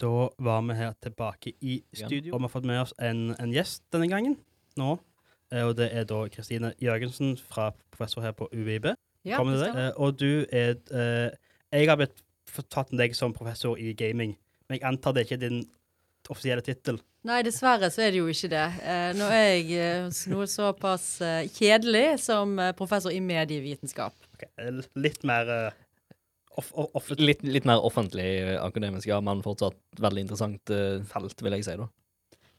Da var vi her tilbake i studio, og vi har fått med oss en, en gjest denne gangen. Nå. Eh, Og det er da Kristine Jørgensen, fra professor her på UiB. Ja, det deg. Eh, Og du er eh, Jeg har blitt fortalt om deg som professor i gaming, men jeg antar det ikke er din offisielle tittel. Nei, dessverre så er det jo ikke det. Eh, nå er jeg eh, noe såpass kjedelig som professor i medievitenskap. Ok, eh, Litt mer off, off. Litt, litt mer offentlig akademisk, ja, men fortsatt veldig interessant eh, felt, vil jeg si. da.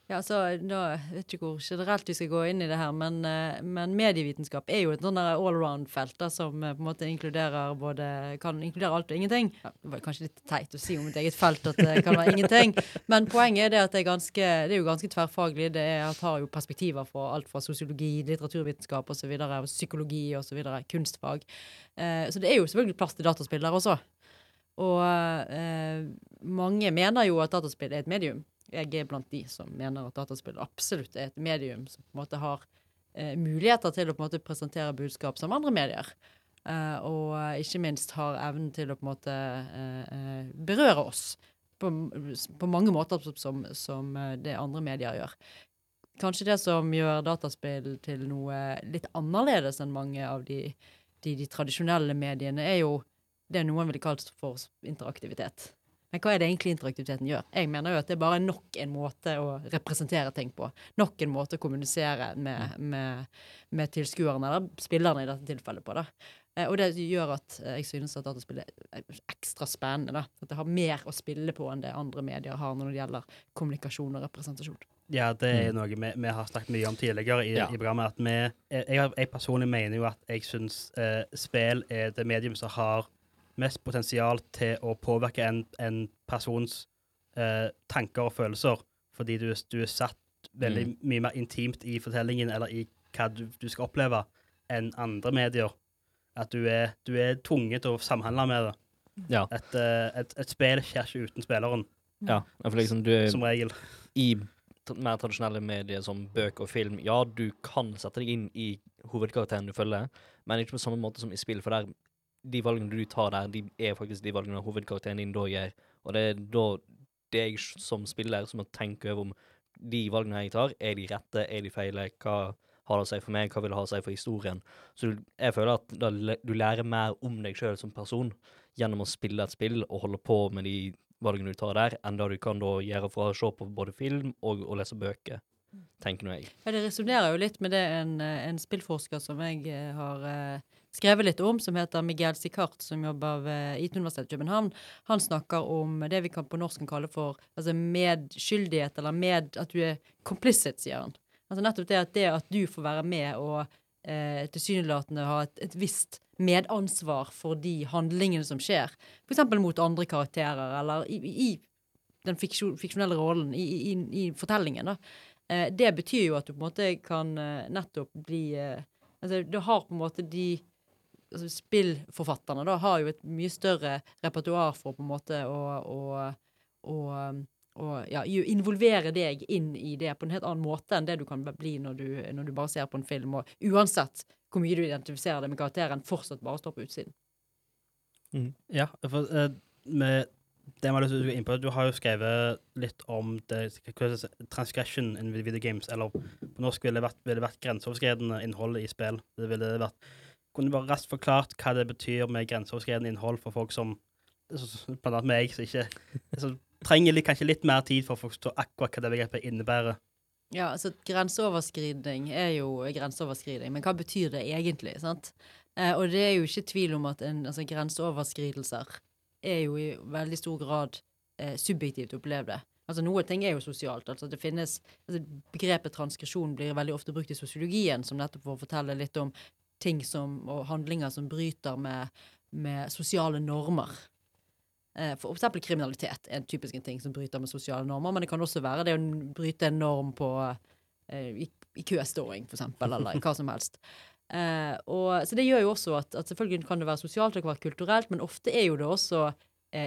Ja, altså, nå vet ikke hvor generelt vi skal gå inn i det her, men, eh, men medievitenskap er jo et sånn allround-felt som eh, på en måte inkluderer både Kan inkludere alt og ingenting. Ja, det var kanskje litt teit å si om et eget felt at det kan være ingenting, men poenget er det at det er ganske Det er jo ganske tverrfaglig. Det er, har jo perspektiver fra alt fra sosiologi, litteraturvitenskap osv., psykologi osv., kunstfag. Eh, så det er jo selvfølgelig plass til dataspill der også. Og eh, mange mener jo at dataspill er et medium. Jeg er blant de som mener at dataspill absolutt er et medium som på en måte har eh, muligheter til å på en måte presentere budskap som andre medier. Eh, og eh, ikke minst har evnen til å på en måte eh, eh, berøre oss på, på mange måter som, som eh, det andre medier gjør. Kanskje det som gjør dataspill til noe litt annerledes enn mange av de, de, de tradisjonelle mediene, er jo det noen ville kalt for interaktivitet. Men hva er det egentlig interaktiviteten gjør? Jeg mener jo at det er bare nok en måte å representere ting på. Nok en måte å kommunisere med, med, med tilskuerne, eller spillerne i dette tilfellet, på. da. Eh, og det gjør at eh, jeg synes at dataspill er ekstra spennende. da. At det har mer å spille på enn det andre medier har når det gjelder kommunikasjon og representasjon. Ja, det er noe vi, vi har snakket mye om tidligere i, Ja. i programmet. At vi, jeg, jeg, jeg personlig mener jo at jeg syns eh, spill er det medium som har mest potensial til å påvirke en, en persons eh, tanker og følelser. Fordi du, du er satt veldig mye mer intimt i fortellingen eller i hva du, du skal oppleve, enn andre medier. At du er, du er tvunget til å samhandle med det. Ja. Et, eh, et, et spill skjer ikke uten spilleren, ja. For liksom, du som regel. i mer tradisjonelle medier som bøker og film, ja, du kan sette deg inn i hovedkarakteren du følger, men ikke på samme måte som i spill, for der, de valgene du tar der, de er faktisk de valgene hovedkarakteren din da gjør. Og det er da det er jeg som spiller som må tenke over om de valgene jeg tar, er de rette, er de feile, hva har det å si for meg, hva vil det ha å si for historien. Så du- jeg føler at da, du lærer mer om deg sjøl som person gjennom å spille et spill og holde på med de valgene du tar der, enn det du kan da gjøre fra å se på både film og å lese bøker, tenker nå jeg. Ja, Det resonnerer jo litt med det en, en spillforsker som jeg eh, har eh, skrevet litt om, som heter Miguel Sicart, som jobber ved IT-universitetet i København. Han snakker om det vi kan på kan kalle for altså medskyldighet, eller med at du er complicit, sier han. Altså nettopp det at, det at du får være med og eh, tilsynelatende ha et, et visst medansvar for de handlingene som skjer, f.eks. mot andre karakterer, eller i, i den fiksjon, fiksjonelle rollen, i, i, i fortellingen, da. Eh, det betyr jo at du på en måte kan eh, nettopp bli eh, Altså, du har på en måte de altså Spillforfatterne da har jo et mye større repertoar for på en måte å, å, ja, involvere deg inn i det på en helt annen måte enn det du kan bli når du, når du bare ser på en film, og uansett hvor mye du identifiserer deg med karakteren, fortsatt bare står på utsiden. Ja, for uh, med det å gå inn på, Du har jo skrevet litt om det, transgression in video games, eller på norsk ville det vært, ville vært grenseoverskridende innhold i spill. Det ville vært, Kunne du bare raskt forklart hva det betyr med grenseoverskridende innhold for folk som Blant annet meg, som ikke som trenger litt, kanskje litt mer tid for å forstå akkurat hva det begrepet innebærer. Ja, altså grenseoverskridning er jo grenseoverskridning, men hva betyr det egentlig? sant? Eh, og det er jo ikke tvil om at en, altså, grenseoverskridelser er jo i veldig stor grad eh, subjektivt opplevd. Altså Noe ting er jo sosialt. altså det finnes, altså Begrepet transgresjon blir veldig ofte brukt i sosiologien, som nettopp for å fortelle litt om ting som, og handlinger som bryter med, med sosiale normer. Eh, For eksempel kriminalitet er en typisk ting som bryter med sosiale normer, men det kan også være det å bryte en norm på eh, i, i køståing, for eksempel, eller hva som helst. Eh, og, så det gjør jo også at, at selvfølgelig kan det være sosialt, være kulturelt, men ofte er jo det også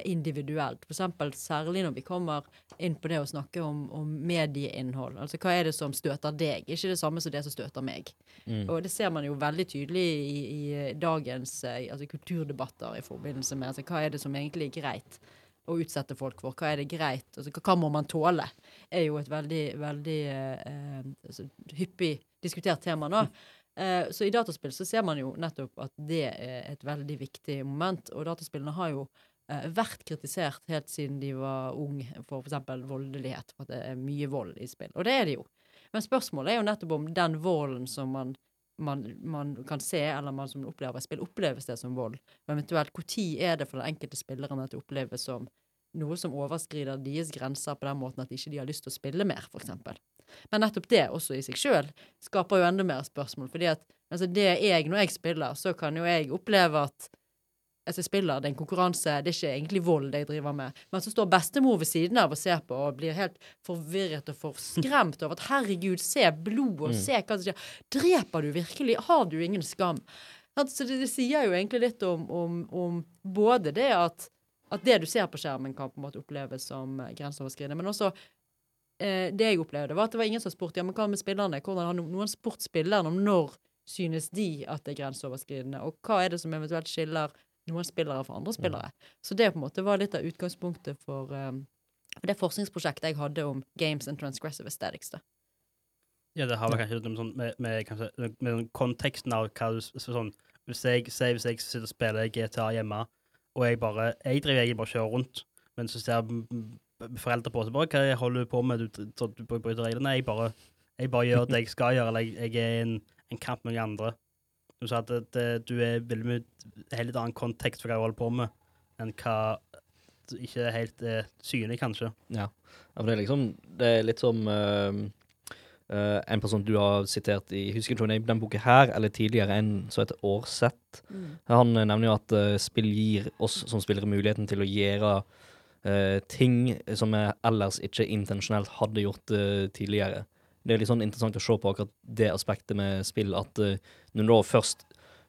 individuelt. For eksempel særlig når vi kommer inn på det å snakke om, om medieinnhold. Altså hva er det som støter deg? Ikke det samme som det som støter meg. Mm. Og det ser man jo veldig tydelig i, i dagens eh, altså kulturdebatter i forbindelse med altså, hva er det som egentlig er greit. å utsette folk for? Hva er det greit? Altså, hva, må man tåle? er jo et veldig, veldig eh, eh, altså, hyppig diskutert tema nå. Eh, så i dataspill så ser man jo nettopp at det er et veldig viktig moment. Og dataspillene har jo eh, vært kritisert helt siden de var unge for f.eks. voldelighet. For at det er mye vold i spill. Og det er det jo. Men spørsmålet er jo nettopp om den volden som man, man, man kan se, eller man som opplever i spill, oppleves det som vold. Og eventuelt når er det for den enkelte spilleren at det oppleves som noe som overskrider deres grenser på den måten at ikke de har lyst til å spille mer, f.eks. Men nettopp det også i seg sjøl skaper jo enda mer spørsmål. fordi at altså det jeg, når jeg spiller, så kan jo jeg oppleve at altså jeg spiller, det er en konkurranse, det er ikke egentlig vold jeg driver med. Men så står bestemor ved siden av og ser på og blir helt forvirret og forskremt over at herregud, se blod, og mm. se hva som skjer. Dreper du virkelig? Har du ingen skam? Så det, det sier jo egentlig litt om, om, om både det at, at det du ser på skjermen, kan på en måte oppleves som grenseoverskridende, men også eh, det jeg opplevde, var at det var ingen som spurte ja, men hva med spillerne. Hvordan har noen spurt spillerne om når synes de at det er grenseoverskridende, og hva er det som eventuelt skiller noen spillere for andre spillere. Så det på en måte var litt av utgangspunktet for um, det forskningsprosjektet jeg hadde om games and transgressive aesthetics. da. Ja, det har vel kanskje noe sånn med, med, kanskje, med konteksten av hva du sånn, Hvis jeg, hvis jeg sitter og spiller GTA hjemme, og jeg bare jeg driver egentlig bare kjører rundt, men så ser foreldre på seg bare Hva holder du på med? Du, du, du bryter reglene? Jeg bare, jeg bare gjør det jeg skal gjøre, eller jeg, jeg er i en, en kamp med noen andre. Du sa at det, det, du er veldig en helt annen kontekst for hva du holder på med, enn hva ikke er helt eh, synlig, kanskje. Ja. ja, for det er liksom Det er litt som uh, uh, en person du har sitert i Husker du den boka her, eller tidligere, en som heter Årsett. Mm. Han uh, nevner jo at spill gir oss som spillere muligheten til å gjøre ting som vi ellers ikke intensjonelt hadde gjort tidligere det er litt sånn interessant å se på akkurat det aspektet med spill, at uh, når du da først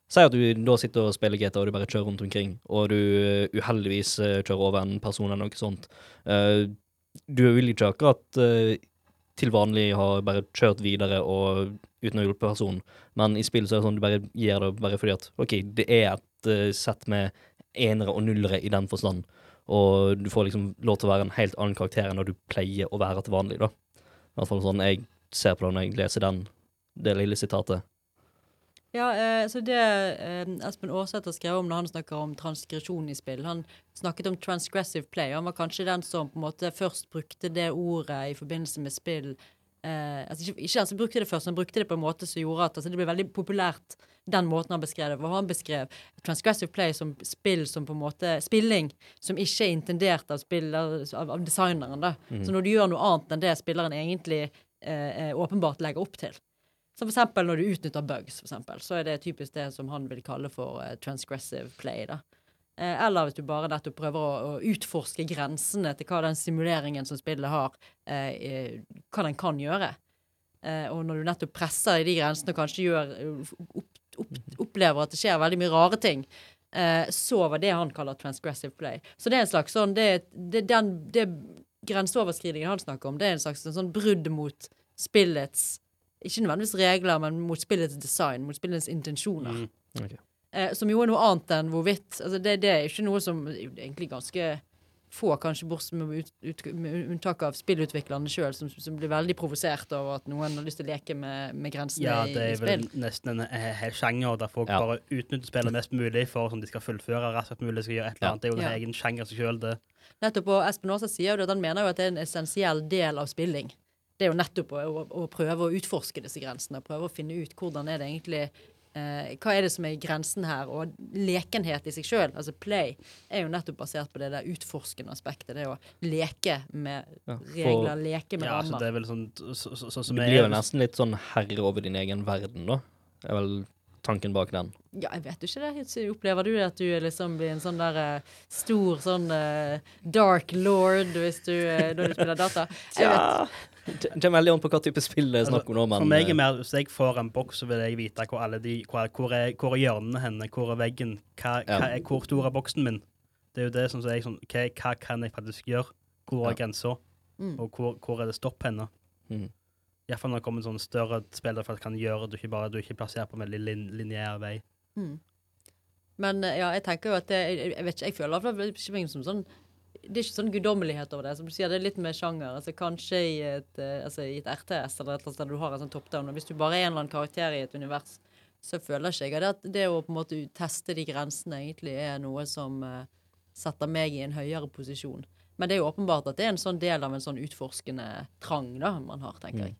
Si at du da sitter og spiller GTA og du bare kjører rundt omkring, og du uh, uheldigvis uh, kjører over en person eller noe sånt. du vil ikke akkurat til vanlig ha bare kjørt videre og uten å hjelpe personen, men i spill så er det sånn du bare gjør det bare fordi at OK, det er et sett med enere og nullere i den forstand, og du får liksom lov til å være en helt annen karakter enn når du pleier å være til vanlig, da. I hvert fall sånn jeg ser på det når jeg leser den, det lille sitatet. Ja, eh, så det eh, Espen Aarsæter skrev om når han snakker om transgresjon i spill Han snakket om transgressive play. Han var kanskje den som på en måte først brukte det ordet i forbindelse med spill. Eh, altså ikke, ikke han som brukte det først, han brukte det på en måte som gjorde at altså det ble veldig populært, den måten han beskrev det. For han beskrev transgressive play som spill som på en måte spilling som ikke er intendert av, spiller, av, av designeren. da. Mm. Så når du gjør noe annet enn det spilleren egentlig eh, eh, åpenbart legger opp til. Som eksempel når du utnytter bugs, for eksempel, så er det typisk det som han vil kalle for eh, transgressive play. da. Eh, eller hvis du bare nettopp prøver å, å, utforske grensene til hva den simuleringen som spillet har, eh, hva den kan gjøre. Og når du nettopp presser i de grensene og kanskje gjør, opp, opp, opplever at det skjer veldig mye rare ting, så var det han kaller transgressive play. Så det er en slags sånn det, det, den, det grenseoverskridingen han snakker om, det er en slags en sånn brudd mot spillets Ikke nødvendigvis regler, men mot spillets design, mot spillets intensjoner. Mm. Okay. Eh, som jo er noe annet enn hvorvidt altså det, det, er ikke noe som det er egentlig ganske få, kanskje bortsett med, ut, ut, med unntak av spillutviklerne sjøl, som, som, blir veldig provosert over at noen har lyst til å leke med, med grensene ja, i, spill. Ja, det er vel nesten en hel sjanger der folk ja. bare utnytter spillet mest mulig for sånn de skal fullføre raskest mulig. skal gjøre et eller annet. Det er jo en egen sjanger seg sjøl, det. Nettopp, og Espen Aasa sier jo at han mener jo at det er en essensiell del av spilling. Det er jo nettopp å, å, å prøve å utforske disse grensene. Prøve å finne ut hvordan er det egentlig eh, Hva er det som er grensen her? Og lekenhet i seg sjøl, altså play, er jo nettopp basert på det der utforskende aspektet. Det å leke med ja, for, regler, leke med ja, rammer. Så det er vel sånn, så, så, så, du blir jo nesten litt sånn herre over din egen verden, da. Det er vel tanken bak den? Ja, jeg vet jo ikke det. Opplever du at du liksom blir en sånn der uh, stor sånn uh, dark lord hvis du, uh, når du spiller data? ja. Det kommer veldig an på hva type spill det er snakk om nå, men For meg er mer, Hvis jeg får en boks, så vil jeg vite hvor alle de Hvor, hvor er, hvor er hjørnene henne? Hvor er veggen? Hva, ja. hva er, hvor stor er boksen min? Det er jo det som er sånn hva, hva, kan jeg faktisk gjøre? Hvor er ja. grensa? Mm. Og hvor, hvor, er det stopp henne? Mm. Iallfall når det kommer sånn større spill der folk kan gjøre du ikke bare du ikke plasserer på en veldig lin lineær vei. Mm. Men eh, ja, jeg tenker jo at det, jeg, vet ikke, jeg føler iallfall ikke som sånn det er ikke sånn guddommelighet over det. Som du sier, det er litt mer sjanger. altså Kanskje i et, eh, altså, i et RTS eller et eller annet sted du har en sånn top-down. Og hvis du bare er en eller annen karakter i et univers, så føler ikke jeg at det å på en måte teste de grensene egentlig er noe som uh, setter meg i en høyere posisjon. Men det er jo åpenbart at det er en sånn del av en sånn utforskende trang da man har, tenker jeg.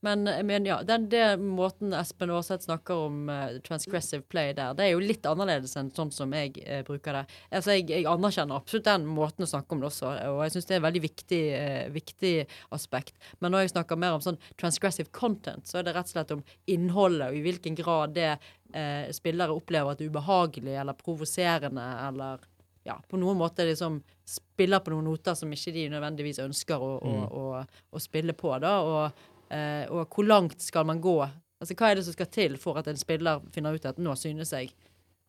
Men, men ja, den, det måten Espen Aarseth snakker om uh, transgressive play der, det er jo litt annerledes enn sånn som jeg uh, bruker det. Altså, jeg, jeg anerkjenner absolutt den måten å snakke om det også, og jeg syns det er et veldig viktig, uh, viktig aspekt. Men når jeg snakker mer om sånn transgressive content, så er det rett og slett om innholdet, og i hvilken grad det eh, spillere opplever at det er ubehagelig eller provoserende eller ja, på noen måte liksom spiller på noen noter som ikke de nødvendigvis ønsker å, å, å, å spille på. da, og Eh, og hvor langt skal man gå? Altså, Hva er det som skal til for at en spiller finner ut at nå synes jeg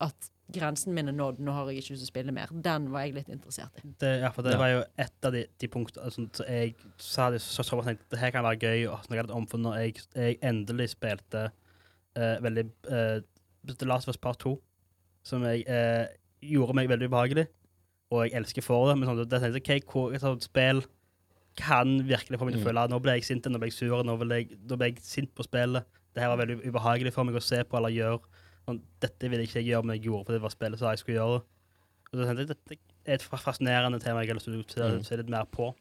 at grensen min er nådd, nå har jeg ikke lyst til å spille mer. Den var jeg litt interessert i. Det, ja, for det Ja. var jo et av de, de punktene altså, så jeg sa det så, så, så tenkte det her kan være gøy å snakke litt om, for når jeg, jeg endelig spilte eh, veldig eh, The Last of Us Part 2, som jeg eh, gjorde meg veldig ubehagelig, og jeg elsker for det, men sånn, det tenkte jeg, ok, hvor, et sånt spill kan virkelig få meg til å Mm. føle at nå ble jeg sint, nå ble jeg sur, nå ble jeg, nå ble jeg sint på spillet. Det her var veldig ubehagelig for meg å se på eller gjøre. Sånn, dette ville ikke jeg gjøre, men jeg gjorde for det var spillet som jeg skulle gjøre. Og så tenkte jeg, Dette er et fascinerende tema jeg har lyst til å Mm. se litt mer på.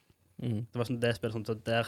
Mm. Det var sånn det spillet sånn, så der,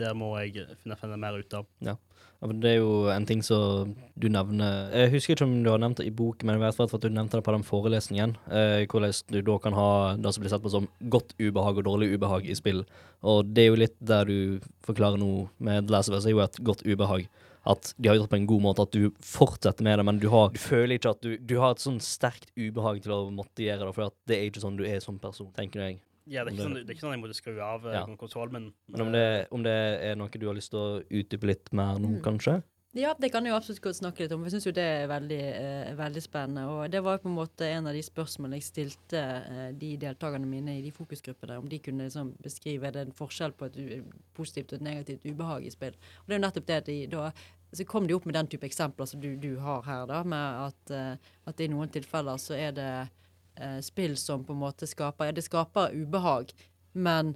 der må jeg finne, finne mer ut av. Ja, men Det er jo en ting som du nevner Jeg husker ikke om du har nevnt det i boken, men jeg vet at du nevnte det på den forelesningen. Eh, hvordan du da kan ha det som blir sett på som godt ubehag og dårlig ubehag i spill. Og det er jo litt der du forklarer noe med The Last of Us, er jo et godt ubehag. At de har gjort det på en god måte, at du fortsetter med det, men du, har, du føler ikke at du Du har et sånn sterkt ubehag til å måtte gjøre det, for at det er ikke sånn du er som person, tenker jeg. Ja, det, er ikke sånn, det- er ikke sånn jeg måtte skru av Ja. ja. konsoll, men, Men om det, om det er noe du har lyst til å utdype litt mer nå, Mm. kanskje? Ja, det kan jeg jo absolutt godt snakke litt om. Jeg syns jo det er veldig, eh, veldig spennende. Og det var jo på en måte en av de spørsmålene jeg stilte eh, de deltakerne mine i de fokusgruppene, om de kunne liksom beskrive det en forskjell på et u positivt og et negativt ubehag i spill. Og det er jo nettopp det at de da så kom de opp med den type eksempler som du, du har her, da, med at, eh, at i noen tilfeller så er det eh, spill som på en måte skaper Ja, det skaper ubehag, men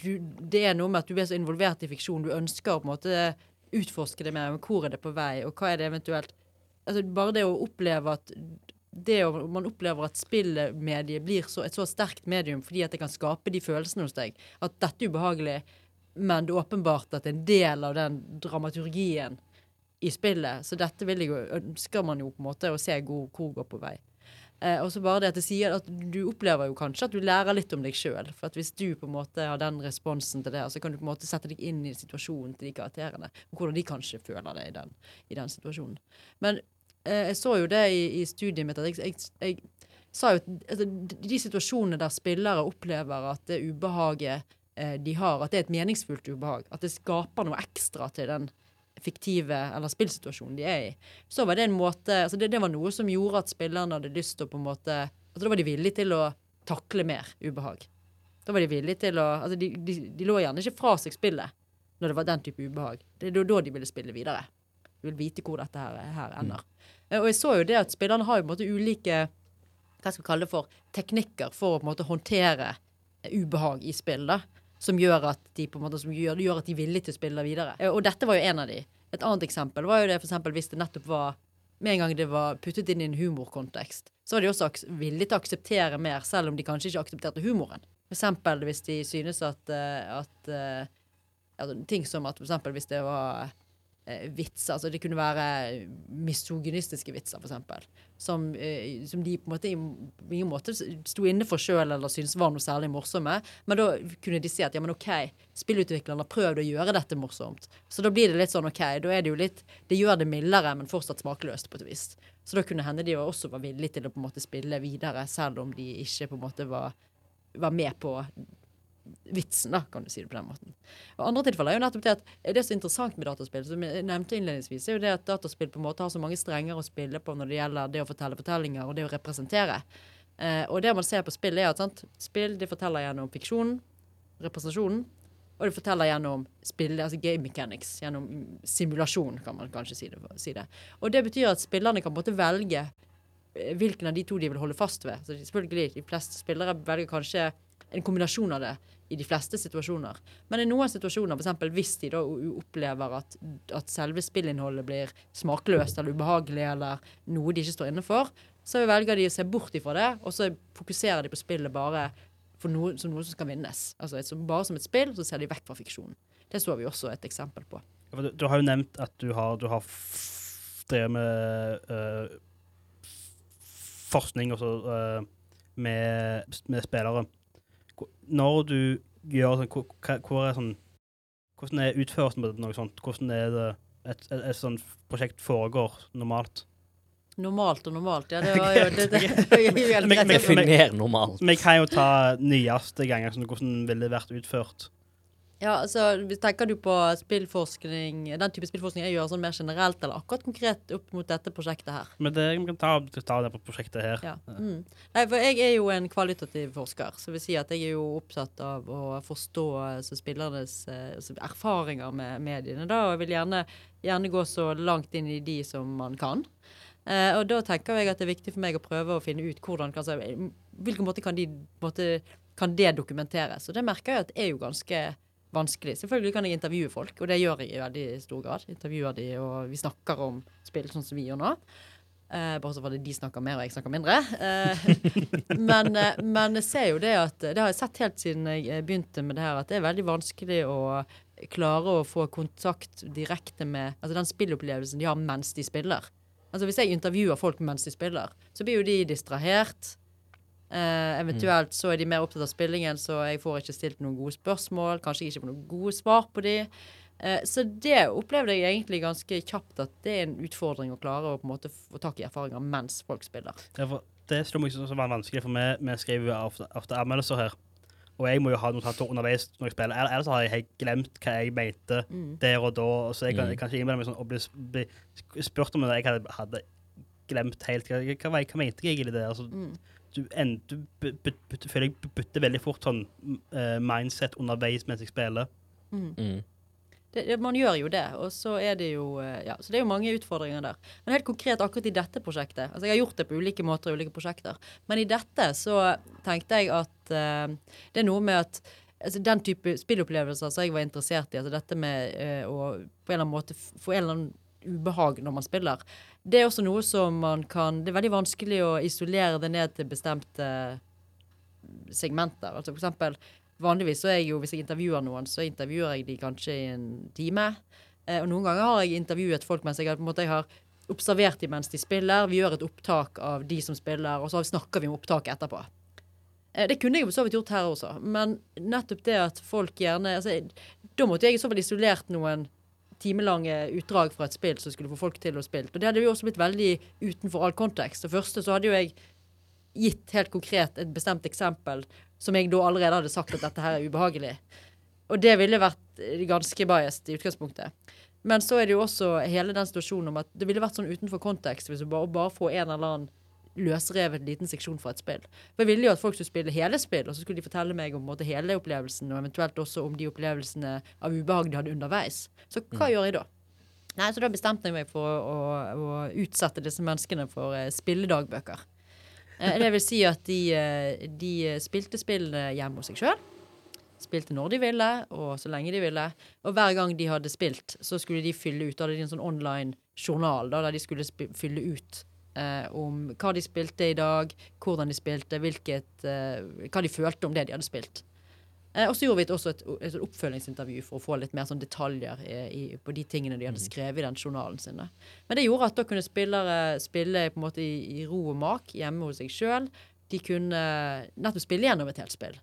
du, det er noe med at du er så involvert i fiksjon. Du ønsker å på en måte utforske det mer. Men hvor er det på vei, og hva er det eventuelt altså Bare det å oppleve at det å, Man opplever at spillmediet blir så, et så sterkt medium fordi at det kan skape de følelsene hos deg. At dette er ubehagelig, men det er åpenbart at det er en del av den dramaturgien i spillet. Så dette vil jeg ønsker man jo på en måte å se hvor, hvor går på vei. Eh, og så bare det at det sier at du opplever jo kanskje at du lærer litt om deg sjøl. For at hvis du på en måte har den responsen til det, så kan du på en måte sette deg inn i situasjonen til de karakterene. Og hvordan de kanskje føler det i den, i den situasjonen. Men eh, jeg så jo det i, i studiet mitt at jeg, jeg, jeg sa jo at altså, de situasjonene der spillere opplever at det ubehaget eh, de har, at det er et meningsfullt ubehag. At det skaper noe ekstra til den fiktive eller spillsituasjonen de er i. Så var det en måte altså det, det var noe som gjorde at spillerne hadde lyst til å på en måte altså Da var de villige til å takle mer ubehag. Da var de villige til å altså de, de, de lå gjerne ikke fra seg spillet når det var den type ubehag. Det er da de ville spille videre. De vil vite hvor dette her, her ender. Mm. Og jeg så jo det at spillerne har jo på en måte ulike hva skal vi kalle det for, teknikker for å på en måte håndtere eh, ubehag i spill. da, Som gjør at de på en måte, som gjør, gjør at de er villige til å spille videre. Eh, Og dette var jo en av de. Et annet eksempel var jo det for eksempel hvis det nettopp var med en gang det var puttet inn i en humorkontekst, så var de også villige til å akseptere mer, selv om de kanskje ikke aksepterte humoren. For eksempel hvis de synes at, at, at eh, altså, Ting som at for eksempel hvis det var eh, vitser, altså det kunne være misogynistiske vitser, eksempel, som, eh, som de på en måte i ingen måte sto inne for sjøl eller syntes var noe særlig morsomme. Men da kunne de si at ja, men OK, spillutviklerne har prøvd å gjøre dette morsomt. Så da blir det litt sånn OK, da er det jo litt Det gjør det mildere, men fortsatt smakløst, på et vis. Så da kunne hende de også var villige til å på en måte spille videre, selv om de ikke på en måte var, var med på vitsen, da, kan du si det på den måten. Og andre tilfeller er jo nettopp det at det er så interessant med dataspill, som jeg nevnte innledningsvis, er jo det at dataspill på en måte har så mange strenger å spille på når det gjelder det å fortelle fortellinger og det å representere. Eh, og det man ser på spill, er at sant? spill de forteller gjennom fiksjonen, representasjonen, og de forteller gjennom spill, altså game mechanics, gjennom simulasjon, kan man kanskje si det. Si det. Og det betyr at spillerne kan på en måte velge eh, hvilken av de to de vil holde fast ved. Så selvfølgelig, De fleste spillere velger kanskje en kombinasjon av det i de fleste situasjoner. Men i noen situasjoner, f.eks. hvis de da opplever at, at selve spillinnholdet blir smakløst eller ubehagelig eller noe de ikke står inne for, så velger de å se bort ifra det, og så fokuserer de på spillet bare noe, som noe som skal vinnes. Altså et, bare som et spill, så ser de vekk fra fiksjonen. Det så vi også et eksempel på. Du, du har jo nevnt at du har, du har drevet med øh, forskning også, øh, med, med spillere. Når du gjør sånn, hvor, hvor er sånn Hvordan er utførelsen på noe sånt? Hvordan er det et, et, et sånt prosjekt foregår normalt? Normalt og normalt, ja. Det var jo det, det, det, det, normalt. Vi kan jo ta nyeste ganger. Sånn, hvordan ville det vært utført? Ja, altså, Tenker du på spillforskning, den type spillforskning jeg gjør sånn mer generelt, eller akkurat konkret opp mot dette prosjektet her? Men det, vi kan ta, ta det på prosjektet her. Ja. Mm. Nei, for jeg er jo en kvalitativ forsker, så vil si at jeg er jo opptatt av å forstå altså, spillernes eh, erfaringer med mediene, da, og jeg vil gjerne, gjerne gå så langt inn i de som man kan. Eh, og da tenker jeg at det er viktig for meg å prøve å finne ut hvordan altså, hvilken måte kan, de, måte kan det dokumenteres. Og det merker jeg at er jo ganske vanskelig. Selvfølgelig kan jeg intervjue folk, og det gjør jeg i veldig stor grad. Intervjuer de, og vi snakker om spill sånn som vi gjør nå. Eh, bare så for at de snakker mer og jeg snakker mindre. Eh, men, eh, men jeg ser jo det at Det har jeg sett helt siden jeg begynte med det her, at det er veldig vanskelig å klare å få kontakt direkte med altså den spillopplevelsen de har mens de spiller. Altså Hvis jeg intervjuer folk mens de spiller, så blir jo de distrahert. Eh, eventuelt så er de mer opptatt av spillingen, så jeg får ikke stilt noen gode spørsmål. Kanskje jeg ikke får noen gode svar på de. Uh, så det opplevde jeg egentlig ganske kjapt at det er en utfordring å klare å på en måte få tak i erfaringer mens folk spiller. Det, var, det slo meg som var vanskelig, for vi, vi skriver jo ofte, ofte anmeldelser her. Og jeg må jo ha notater underveis når jeg spiller. Ell- Ellers har jeg helt glemt hva jeg mente Mm. der og da. Så jeg kan, Mm. jeg kan ikke innbille meg sånn, å bli, bli spurt om det jeg hadde, hadde glemt helt. Hva, hva, hva mente jeg egentlig der? Altså, Mm. Du, en, du føler jeg bytter veldig fort sånn uh, mindset underveis mens jeg spiller. Mm. Mm. Det, det, man gjør jo det, og så er det jo eh, Ja, så det er jo mange utfordringer der. Men helt konkret akkurat i dette prosjektet Altså, jeg har gjort det på ulike måter i ulike prosjekter, men i dette så tenkte jeg at uh, det er noe med at altså, den type spillopplevelser som jeg var interessert i, altså dette med uh, å på en eller annen måte få en eller annen ubehag når man spiller, det er også noe som man kan Det er veldig vanskelig å isolere det ned til bestemte segmenter. Altså for eksempel Vanligvis så er jeg jo, hvis jeg intervjuer noen, så intervjuer jeg de kanskje i en time. Eh, og noen ganger har jeg intervjuet folk mens jeg på en måte, jeg har observert dem mens de spiller. Vi gjør et opptak av de som spiller, og så snakker vi om opptaket etterpå. Eh, det kunne jeg jo så vidt gjort her også, men nettopp det at folk gjerne altså, Da måtte jeg i så fall isolert noen timelange utdrag fra et spill som skulle få folk til å spille. Og det hadde jo også blitt veldig utenfor all kontekst. Det første så hadde jo jeg gitt helt konkret et bestemt eksempel som jeg da allerede hadde sagt at dette her er ubehagelig. Og det ville vært eh, ganske biased i utgangspunktet. Men så er det jo også hele den situasjonen om at det ville vært sånn utenfor kontekst hvis du bare, bare får en eller annen løsrevet liten seksjon fra et spill. For jeg ville jo at folk skulle spille hele spill, og så skulle de fortelle meg om måte, hele opplevelsen, og eventuelt også om de opplevelsene av ubehag de hadde underveis. Så hva gjør jeg da? Nei, Så da bestemte jeg meg for å, å, å utsette disse menneskene for eh, spilledagbøker. Eh, det vil si at de, eh, de spilte spillene hjemme hos seg sjøl. Spilte når de ville, og så lenge de ville. Og hver gang de hadde spilt, så skulle de fylle ut. Da hadde de en sånn online journal da, der de skulle fylle ut eh, om hva de spilte i dag, hvordan de spilte, hvilket, eh, hva de følte om det de hadde spilt. Eh, og så gjorde vi et, også et, et oppfølgingsintervju for å få litt mer sånn detaljer i, i, på de tingene de hadde skrevet i den journalen sin. da. Men det gjorde at da kunne spillere spille på en måte i, i ro og mak hjemme hos seg sjøl. De kunne nettopp spille gjennom et helt spill.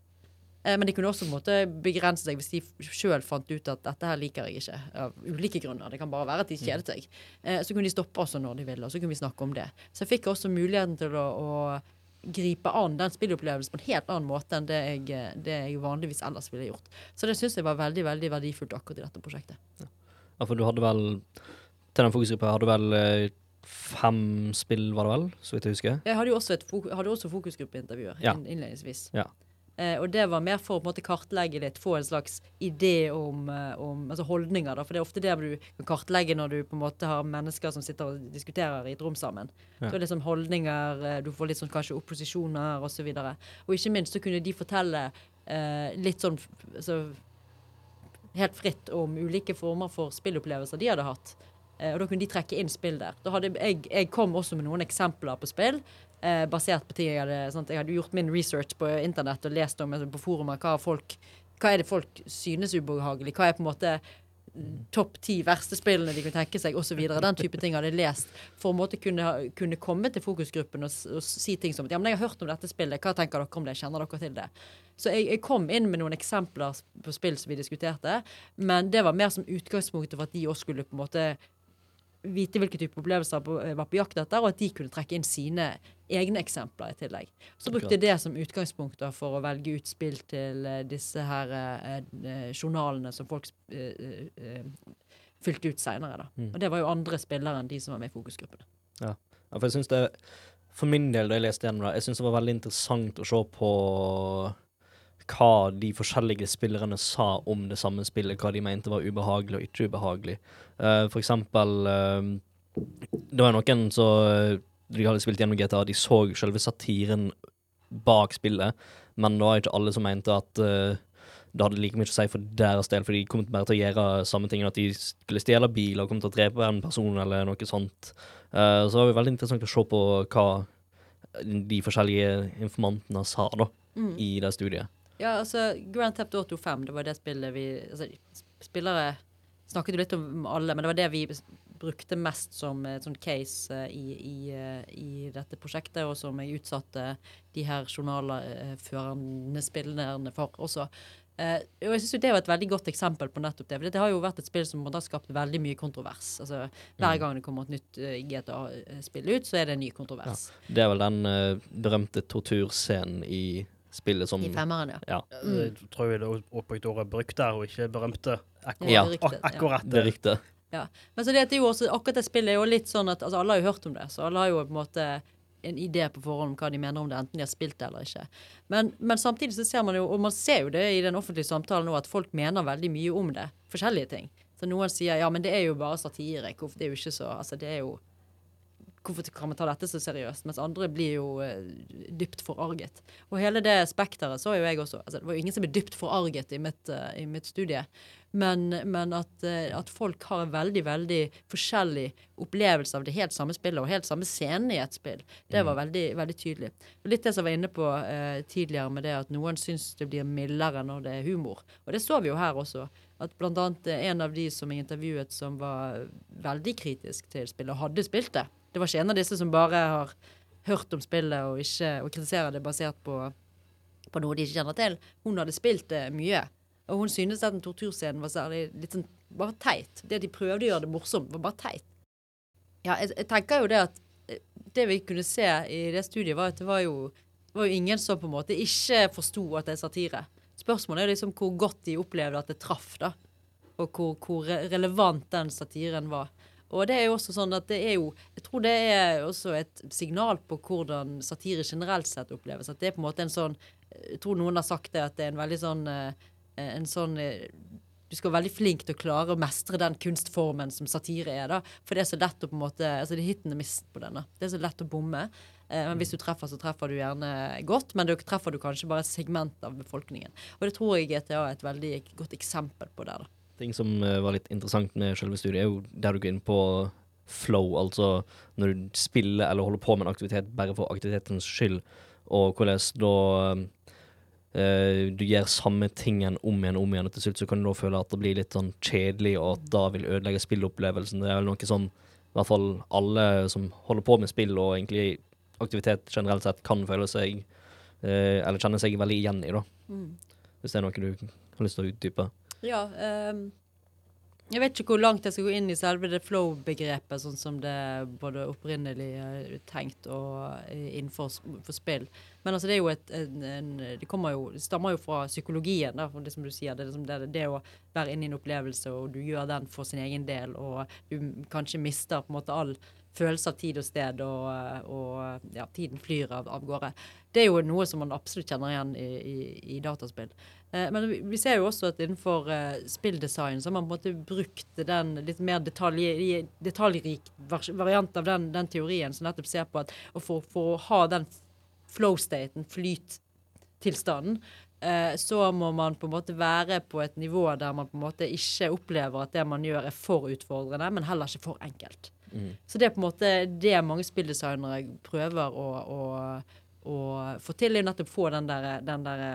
Eh, men de kunne også måte begrense seg hvis de sjøl fant ut at dette her liker jeg ikke. Av ulike grunner. Det kan bare være at de kjedet seg. Eh, så kunne de stoppe også når de ville, og så kunne vi snakke om det. Så jeg fikk også muligheten til å, å gripe an den spillopplevelsen på en helt annen måte enn det jeg, det jeg vanligvis ellers ville gjort. Så det syns jeg var veldig veldig verdifullt akkurat i dette prosjektet. Ja, for du hadde vel Til den fokusgruppa hadde du vel eh, fem spill, var det vel? Så vidt jeg husker. Jeg hadde jo også, et hadde også fokusgruppeintervjuer Ja. innledningsvis. Ja. Eh, og det var mer for å måte kartlegge litt, få en slags idé om, eh, om altså holdninger. da, For det er ofte det du kan kartlegge når du på en måte har mennesker som sitter og diskuterer i et rom sammen. Ja. Så liksom holdninger, eh, du får litt sånn kanskje opposisjoner osv. Og, så og ikke minst så kunne de fortelle eh, litt sånn f- altså, helt fritt om ulike former for spillopplevelser de hadde hatt. Eh, og da kunne de trekke inn spill der. Hadde jeg, jeg kom også med noen eksempler på spill. Eh, basert på ting jeg hadde sant? Jeg hadde gjort min research på internett og lest om altså, på forumer hva, folk, hva er det folk synes ubehagelig. Hva er på en måte topp ti verste spillene de kunne tenke seg, osv. Den type ting hadde jeg lest for å på måte kunne, kunne komme til fokusgruppen og, og si ting som ja, men jeg har hørt om dette spillet, hva tenker dere om det, kjenner dere til det? Så jeg, jeg kom inn med noen eksempler på spill som vi diskuterte, men det var mer som utgangspunktet for at de også skulle på en måte vite hvilke type opplevelser på, eh, var på jakt etter, og at de kunne trekke inn sine egne eksempler i tillegg. Så brukte jeg det som utgangspunkt da, for å velge ut spill til eh, disse her eh, eh, journalene som folk eh, eh, fylte ut seinere. Mm. Og det var jo andre spillere enn de som var med i fokusgruppene. Ja, for jeg synes det For min del, da jeg leste gjennom det, jeg syns det var veldig interessant å se på hva de forskjellige spillerne sa om det samme spillet, hva de mente var ubehagelig og ikke ubehagelig. Uh, for eksempel uh, Det var noen som De hadde spilt gjennom GTA, de så selve satiren bak spillet, men det var ikke alle som mente at uh, det hadde like mye å si for deres del, for de kom bare til å gjøre samme ting, at de skulle stjele biler og kom til å drepe en person eller noe sånt. Uh, så det var veldig interessant å se på hva de forskjellige informantene sa da, Mm. i det studiet. Ja, altså Grand Theft Auto 5, det var det spillet vi altså, Spillere snakket jo litt om alle, men det var det vi brukte mest som et sånt case eh, i, i, eh, i dette prosjektet, og som jeg utsatte de her journalførende spillerne for også. Uh, og jeg synes jo Det var et veldig godt eksempel på nettopp det. For det har jo vært et spill som har skapt veldig mye kontrovers. Altså, Hver Mm. gang det kommer et nytt uh, GTA-spill ut, så er det en ny kontrovers. Det er vel den uh, berømte torturscenen i spillet som I femmeren, ja. Ja, Jeg tror vi er brukte ordet 'brukt' der, og ikke 'berømte'. Akkurat, Ja. det akkurat det er riktig. Men så det er jo også, akkurat det spillet er jo litt sånn at altså, alle har jo hørt om det, så alle har jo på en måte en idé på forhånd om hva de mener om det, enten de har spilt det eller ikke. Men, men samtidig så ser man jo, og man ser jo det i den offentlige samtalen nå, at folk mener veldig mye om det. Forskjellige ting. Så noen sier ja, men det er jo bare satire. Det er jo ikke så Altså, det er jo Hvorfor kan man ta dette så seriøst? Mens andre blir jo uh, dypt forarget. Og hele det spekteret så jo jeg også. Altså, det var jo ingen som ble dypt forarget i mitt, uh, i mitt studie. Men, men at, uh, at folk har en veldig, veldig forskjellig opplevelse av det helt samme spillet og helt samme scenen i et spill, det var veldig, veldig tydelig. Og litt det som jeg var inne på tidligere med det at noen syns det blir mildere når det er humor. Og det så vi jo her også. At annet eh, en av de som jeg intervjuet som var veldig kritisk til spillet, hadde spilt det. Det var ikke en av disse som bare har hørt om spillet og, ikke, og kritiserer det basert på, på noe de ikke kjenner til. Hun hadde spilt det mye. Og hun syntes at den torturscenen var særlig litt sånn bare teit. Det at de prøvde å gjøre det morsomt, var bare teit. Ja, jeg, jeg tenker jo det at eh, det vi kunne se i det studiet, var at det var jo, var jo ingen som på en måte ikke forsto at det er satire. Spørsmålet er liksom hvor godt de opplevde at det traff, da. Og hvor, hvor relevant den satiren var. Og det er jo også sånn at det er jo Jeg tror det er også et signal på hvordan satire generelt sett oppleves. At det er på en måte en sånn Jeg tror noen har sagt det, at det er en veldig sånn eh, En sånn eh, du skal være veldig flink til å klare å mestre den kunstformen som satire er. da, For det er så lett å på en måte, altså det er hit and miss på denne. Det er så lett å bomme. Eh, men hvis du treffer, så treffer du gjerne godt, men da treffer du kanskje bare et segment av befolkningen. Og det tror jeg GTA er et veldig godt eksempel på det. da. Ting som eh, var litt interessant med selve studiet, er jo der du går inn på flow, altså når du spiller eller holder på med en aktivitet bare for aktivitetens skyld, og hvordan da Uh, du gjør samme tingen om igjen om igjen, og til slutt så kan du da føle at det blir litt sånn kjedelig, og at da vil ødelegge spillopplevelsen. Det er vel noe som i hvert fall alle som holder på med spill og egentlig aktivitet generelt sett, kan føle seg eh, Eller kjenne seg veldig igjen i, da. Hvis det er noe du har lyst til å utdype. Ja, Um, jeg vet ikke hvor langt jeg skal gå inn i selve det flow-begrepet, sånn som det både opprinnelig er tenkt og eh, innenfor for spill. Men altså det er jo et en, en, Det jo, det stammer jo fra psykologien, da, det som du sier. Det, liksom det, det å være inne i en opplevelse, og du gjør den for sin egen del, og du kanskje mister på en måte all følelse av tid og sted, og, og ja, tiden flyr av, av gårde. Det er jo noe som man absolutt kjenner igjen i, i, i dataspill. Eh, men vi, vi ser jo også at innenfor eh, spilldesign så har man på en måte brukt den litt mer detalj, detaljrik variant av den, den teorien som nettopp ser på at for, for å ha den flow-staten, flyttilstanden, eh, så må man på en måte være på et nivå der man på en måte ikke opplever at det man gjør er for utfordrende, men heller ikke for enkelt. Mm. Så det er på en måte det mange spilldesignere prøver å, å, å få til, er nettopp få den der, den der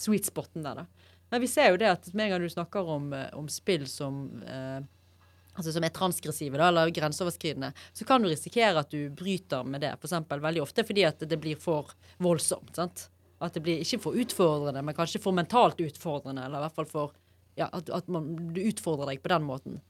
sweet spoten der, da. Men vi ser jo det at med en gang du snakker om, om spill som eh, altså som er transgressive da, eller grenseoverskridende, så kan du risikere at du bryter med det. For eksempel, veldig ofte fordi at det blir for voldsomt. sant? At det blir ikke for utfordrende, men kanskje for mentalt utfordrende. Eller i hvert fall for ja, at, at man, du utfordrer deg på den måten.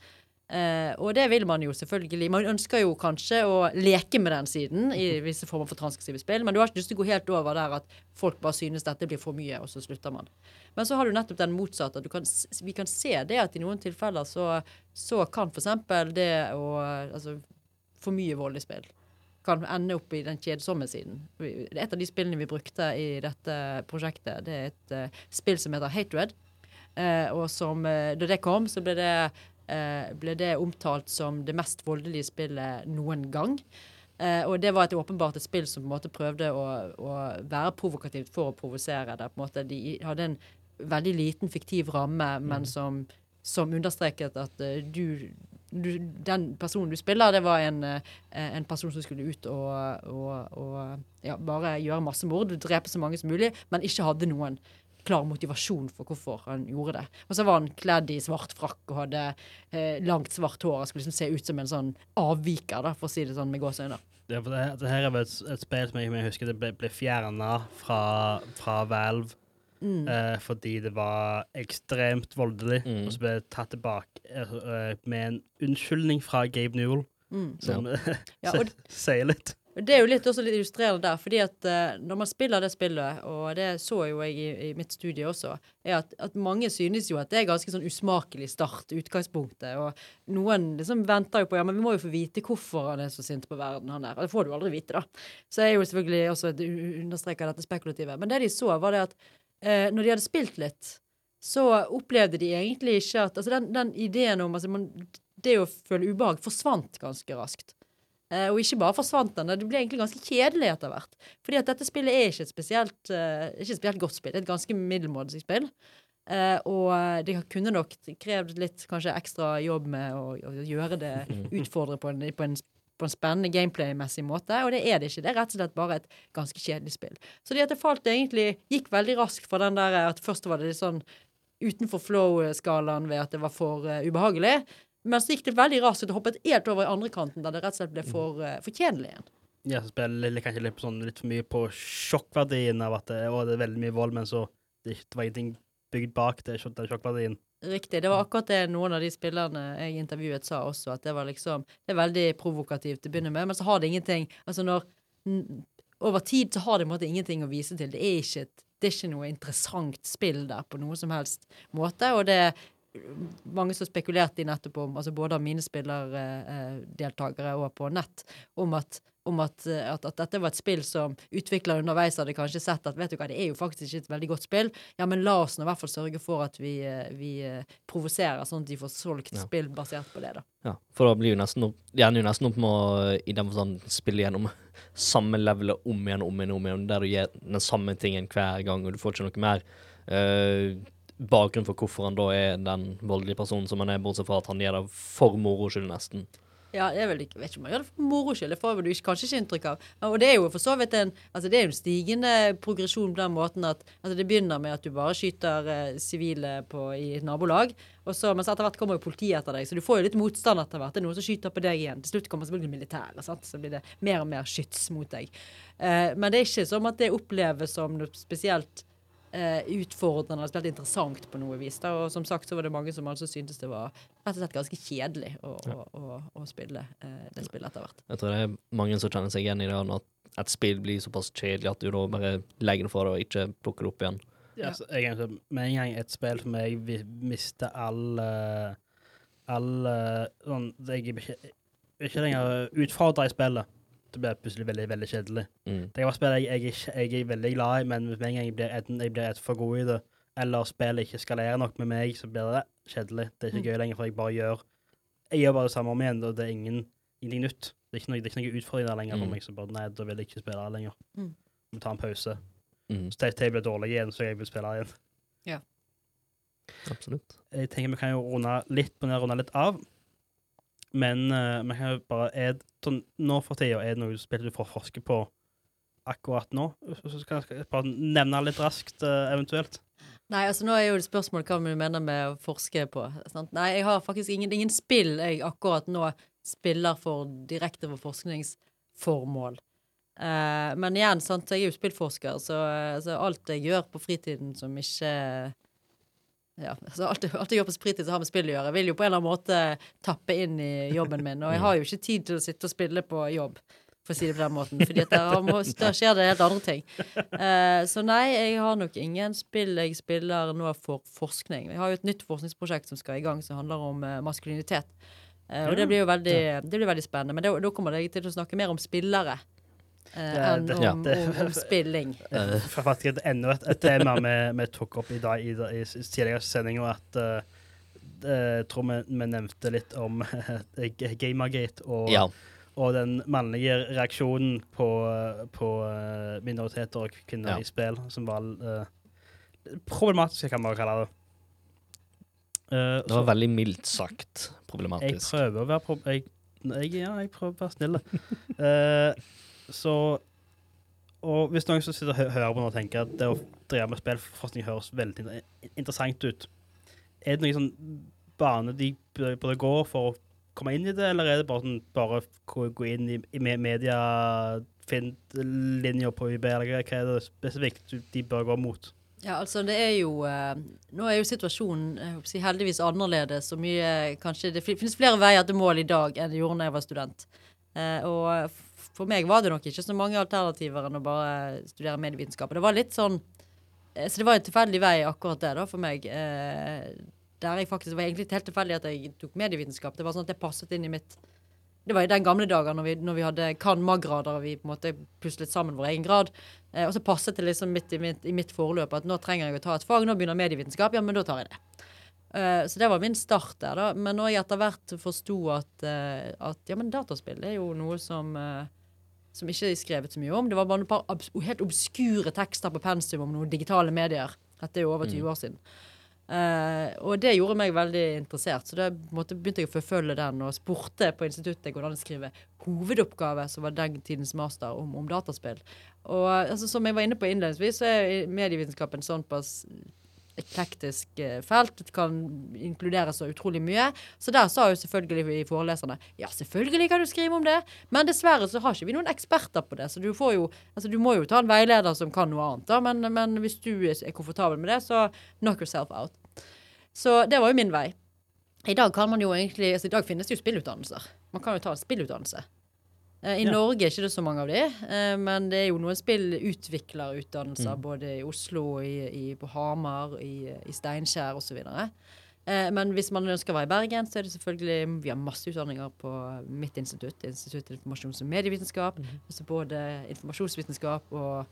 Eh, og det vil man jo selvfølgelig. Man ønsker jo kanskje å leke med den siden i visse former for transgressive spill, men du har ikke lyst til å gå helt over der at folk bare synes dette blir for mye, og så slutter man. Men så har du nettopp den motsatte. du kan, Vi kan se det at i noen tilfeller så, så kan f.eks. det å Altså for mye vold i spill kan ende opp i den kjedsomme siden. Et av de spillene vi brukte i dette prosjektet, det er et uh, spill som heter Hatred. Uh, og som, uh, da det kom, så ble det, ble det omtalt som det mest voldelige spillet noen gang. Eh, og det var et åpenbart et spill som på en måte prøvde å, å være provokativt for å provosere. Der på en måte de hadde en veldig liten fiktiv ramme, men som, som understreket at eh, du, du Den personen du spiller, det var en, eh, en person som skulle ut og, og, og ja, bare gjøre masse mord, drepe så mange som mulig, men ikke hadde noen klar motivasjon for hvorfor han gjorde det. Og så var han kledd i svart frakk og hadde eh, langt svart hår og skulle liksom se ut som en sånn avviker, da, for å si det sånn med gåseøyne. Det, det, det her er vel et, et spill som jeg, jeg husker det ble, ble fjerna fra, fra Valve Mm. eh, fordi det var ekstremt voldelig, Mm. og så ble det tatt tilbake eh, eh, med en unnskyldning fra Gabe Newell, Mm. som Ja, sier litt. Det er jo litt, også litt illustrerende der, fordi at uh, når man spiller det spillet, og det så jo jeg i, i mitt studie også, er at, at mange synes jo at det er ganske sånn usmakelig start, utgangspunktet. Og noen liksom venter jo på ja, men vi må jo få vite hvorfor han er så sint på verden, han der. Og det får du aldri vite, da. Så jeg er jo selvfølgelig også et understreker dette spekulative. Men det de så, var det at uh, når de hadde spilt litt, så opplevde de egentlig ikke at Altså den, den ideen om altså man, Det å føle ubehag forsvant ganske raskt. Eh, og ikke bare forsvant den, det ble egentlig ganske kjedelig etter hvert. Fordi at dette spillet er ikke et spesielt, eh, ikke et spesielt godt spill. Det er et ganske middelmådig spill. Eh, og det kunne nok krevd litt kanskje ekstra jobb med å, å gjøre det utfordre på en, på en, på en spennende gameplay-messig måte. Og det er det ikke. Det er rett og slett bare et ganske kjedelig spill. Så det at det falt egentlig gikk veldig raskt fra den der at først var det litt sånn utenfor flow-skalaen ved at det var for uh, ubehagelig. Men så gikk det veldig raskt og det hoppet helt over i andre kanten, der det rett og slett ble for, uh, for kjedelig igjen. Ja, så spiller kanskje litt, sånn, litt for mye på sjokkverdien av at det, å, det er veldig mye vold, men så det, det var ingenting bygd bak det, den sjokkverdien. Riktig. Det var akkurat det noen av de spillerne jeg intervjuet sa også, at det var liksom Det er veldig provokativt til å begynne med, men så har det ingenting Altså når Over tid så har det på en måte ingenting å vise til. Det er ikke, et, det er ikke noe interessant spill der på noe som helst måte, og det mange som spekulerte i nettopp om, altså både av mine spillerdeltakere og på nett, om at om at, eh, at, at dette var et spill som utviklere underveis hadde kanskje sett at vet du hva, det er jo faktisk ikke et veldig godt spill. Ja, men la oss nå i hvert fall sørge for at vi, eh, vi eh, provoserer, sånn at de får solgt Ja. spill basert på det, da. Ja, for da blir jo nesten opp, ender jo nesten opp med å i den forstand spille gjennom samme levelet om igjen om igjen, om igjen, der du gjør den samme tingen hver gang, og du får ikke noe mer eh, bakgrunn for hvorfor han da er den voldelige personen som han er, bortsett fra at han gjør det for moro skyld, nesten. Ja, jeg vet ikke om jeg gjør det for moro skyld, det får du kanskje ikke inntrykk av. Og det er jo for så vidt en altså det er en stigende progresjon på den måten at altså det begynner med at du bare skyter eh, sivile eh, i et nabolag, og så, mens etter hvert kommer jo politiet etter deg, så du får jo litt motstand etter hvert. Det er noen som skyter på deg igjen. Til slutt kommer selvfølgelig militæret, så blir det mer og mer skyts mot deg. Eh, men det er ikke som at det oppleves som noe spesielt eh, utfordrende eller spilt interessant på noe vis. Da. Og som sagt så var det mange som altså syntes det var rett og slett ganske kjedelig å, å, å, å spille eh, det spillet etter hvert. Jeg tror det er mange som kjenner seg igjen i det, at et spill blir såpass kjedelig at du da bare legger det fra deg og ikke plukker det opp igjen. Ja. altså, altså, med en gang et spill for meg vi mister all eh, all sånn, jeg, er ikke- ikke lenger utfordra i spillet. Det blir plutselig veldig veldig kjedelig. Mm. Det kan være spill jeg, jeg, jeg er veldig glad i, men med en gang jeg blir, enten jeg blir et for god i det, eller spillet ikke skalerer nok med meg, så blir det kjedelig. Det er ikke Mm. gøy lenger, for jeg bare gjør Jeg gjør bare det samme om igjen, og det er ingen, ingenting nytt. Det er ikke noe, det er der lenger for Mm. meg, så bare nei, da vil jeg ikke spille det lenger. Mm. Vi tar en pause. Mm. Så det, blir dårlig igjen, så jeg vil spille igjen. Absolutt. Jeg tenker vi kan jo runde litt runde litt av. Men uh, man kan bare er, sånn, Nå for tida, er det noe spill du får forske på akkurat nå? Så kan jeg bare nevne litt raskt, uh, eventuelt. Nei, altså nå er jo det spørsmål hva du mener med å forske på. Sant? Nei, jeg har faktisk ingen, ingen spill jeg akkurat nå spiller for direkte for forskningsformål. Eh, men igjen, sant, jeg er jo spillforsker, så, så alt jeg gjør på fritiden som ikke ja, altså alt, jeg- alt jeg gjør på fritid som har med spill å gjøre, vil jo på en eller annen måte tappe inn i jobben min. Og jeg har jo ikke tid til å sitte og spille på jobb, for å si det på den måten. Fordi der skjer det helt andre ting. Eh, så nei, jeg har nok ingen spill jeg spiller nå for forskning. Jeg har jo et nytt forskningsprosjekt som skal i gang, som handler om eh, maskulinitet. Eh, og det blir jo veldig, det blir veldig spennende. Men da da kommer jeg til å snakke mer om spillere enn det- om, ja. om, om spilling. Eh, For faktisk et, enda et, et tema vi, vi tok opp i dag i, i, i tidligere sendinger, at eh, jeg tror vi, vi nevnte litt om Gamergate og, ja. og den mannlige reaksjonen på, på eh, minoriteter og kvinner Ja. i spill, som var uh, problematisk, kan man kalle det. Uh, Det var så veldig mildt sagt problematisk. jeg prøver å være pro jeg, jeg, Ja, jeg prøver å være snill. Eh, så Og hvis noen som sitter og hører på og tenker at det å drive med spillforskning høres veldig interessant ut, er det noen sånn bane de burde gå for å komme inn i det, eller er det bare sånn bare gå, inn i, i me- media, finn linjer på UB, eller hva er det spesifikt de bør gå mot? Ja, altså det er jo eh, Nå er jo situasjonen si, heldigvis annerledes. Og mye, kanskje, det finnes flere veier til mål i dag enn det gjorde da jeg var student. Eh, og for meg var det nok ikke så mange alternativer enn å bare studere medievitenskap. Det var litt sånn eh, Så det var en tilfeldig vei, akkurat det, da, for meg. Eh, der jeg faktisk, Det var egentlig helt tilfeldig at jeg tok medievitenskap. Det var sånn at det passet inn i mitt det var i den gamle dager når vi, når vi hadde kan.mag.-grader og vi på en måte puslet sammen vår egen grad. Eh, og så passet det liksom midt i mitt, i mitt forløp at nå trenger jeg å ta et fag. Nå begynner medievitenskap. Ja, men da tar jeg det. Så det var min start der, da. Men når jeg etter hvert forsto at, at ja, men dataspill er jo noe som eh, som ikke er skrevet så mye om. Det var bare et par obs helt obskure tekster på pensum om noen digitale medier. Dette er jo over 20 år siden. Uh, og det gjorde meg veldig interessert, så da begynte jeg å forfølge den og spurte på instituttet hvordan jeg skrive hovedoppgave, som var den tidens master, om, om dataspill. Og altså, som jeg var inne på innledningsvis, så er medievitenskapen sånn pass eklektisk eh, felt. Det kan inkludere så utrolig mye. Så der sa jo selvfølgelig foreleserne ja, selvfølgelig kan du skrive om det, men dessverre så har ikke vi noen eksperter på det. Så du får jo Altså du må jo ta en veileder som kan noe annet, da, men, men hvis du er komfortabel med det, så knock yourself out. Så det var jo min vei. I dag kan man jo egentlig altså I dag finnes det jo spillutdannelser. Man kan jo ta en spillutdannelse. Eh, I Ja. Norge er det ikke så mange av de, eh, men det er jo noen spillutviklerutdannelser Mm. både i Oslo, i, i, på Hamar, i, i Steinkjer osv. Eh, men hvis man ønsker å være i Bergen, så er det selvfølgelig Vi har masse utdanninger på mitt institutt, Institutt for informasjons- og medievitenskap. Altså både informasjonsvitenskap og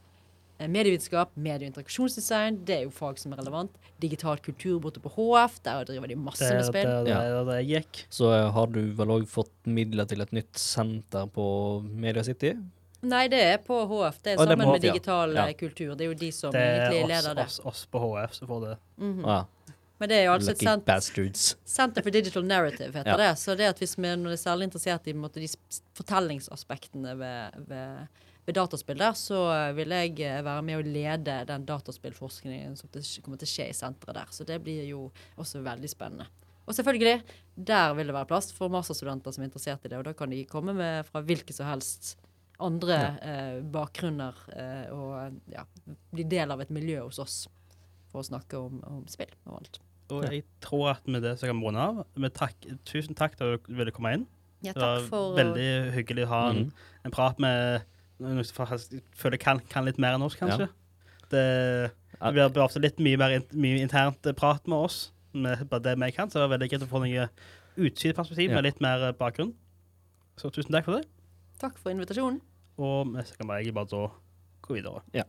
medievitenskap, medie- og interaksjonsdesign. Det er jo fag som er relevant. Digital kultur borte på HF, der driver de masse Det med er spill. Det, det, Ja. er jeg gikk. Så eh, har du vel òg fått midler til et nytt senter på Media City? Nei, det er på HF. Det er sammen det er sammen med digital Ja. eh, kultur. Det er jo de som er egentlig oss, leder det. Det oss, oss på HF som får det. Mm -hmm. ah, ja. Men det er jo altså et senter sent. Center for Digital Narrative, heter Ja. det. Så det at hvis vi når er særlig interessert i måte, de fortellingsaspektene ved, ved, ved dataspill der, så eh, vil jeg eh, være med å lede den dataspillforskningen som kommer til å skje i senteret der. Så det blir jo også veldig spennende. Og selvfølgelig, der vil det være plass for masterstudenter som er interessert i det, og da kan de komme med fra hvilke som helst andre eh, bakgrunner eh, og ja, bli del av et miljø hos oss for å snakke om, om spill og alt. Og jeg tror at med det så kan vi runde av. Takk, tusen takk for at du ville komme inn. Ja, Det var for veldig hyggelig å ha en, mm. en prat med faktisk føler kan, kan litt mer enn oss, kanskje. Det, det blir ofte litt mye mer in, mye internt eh, prat med oss, med bare det vi kan, så det var veldig greit å få noe utsynsperspektiv Ja. med litt mer eh, bakgrunn. Så tusen takk for det. Takk for invitasjonen. Og vi kan bare egentlig bare da gå videre. Ja.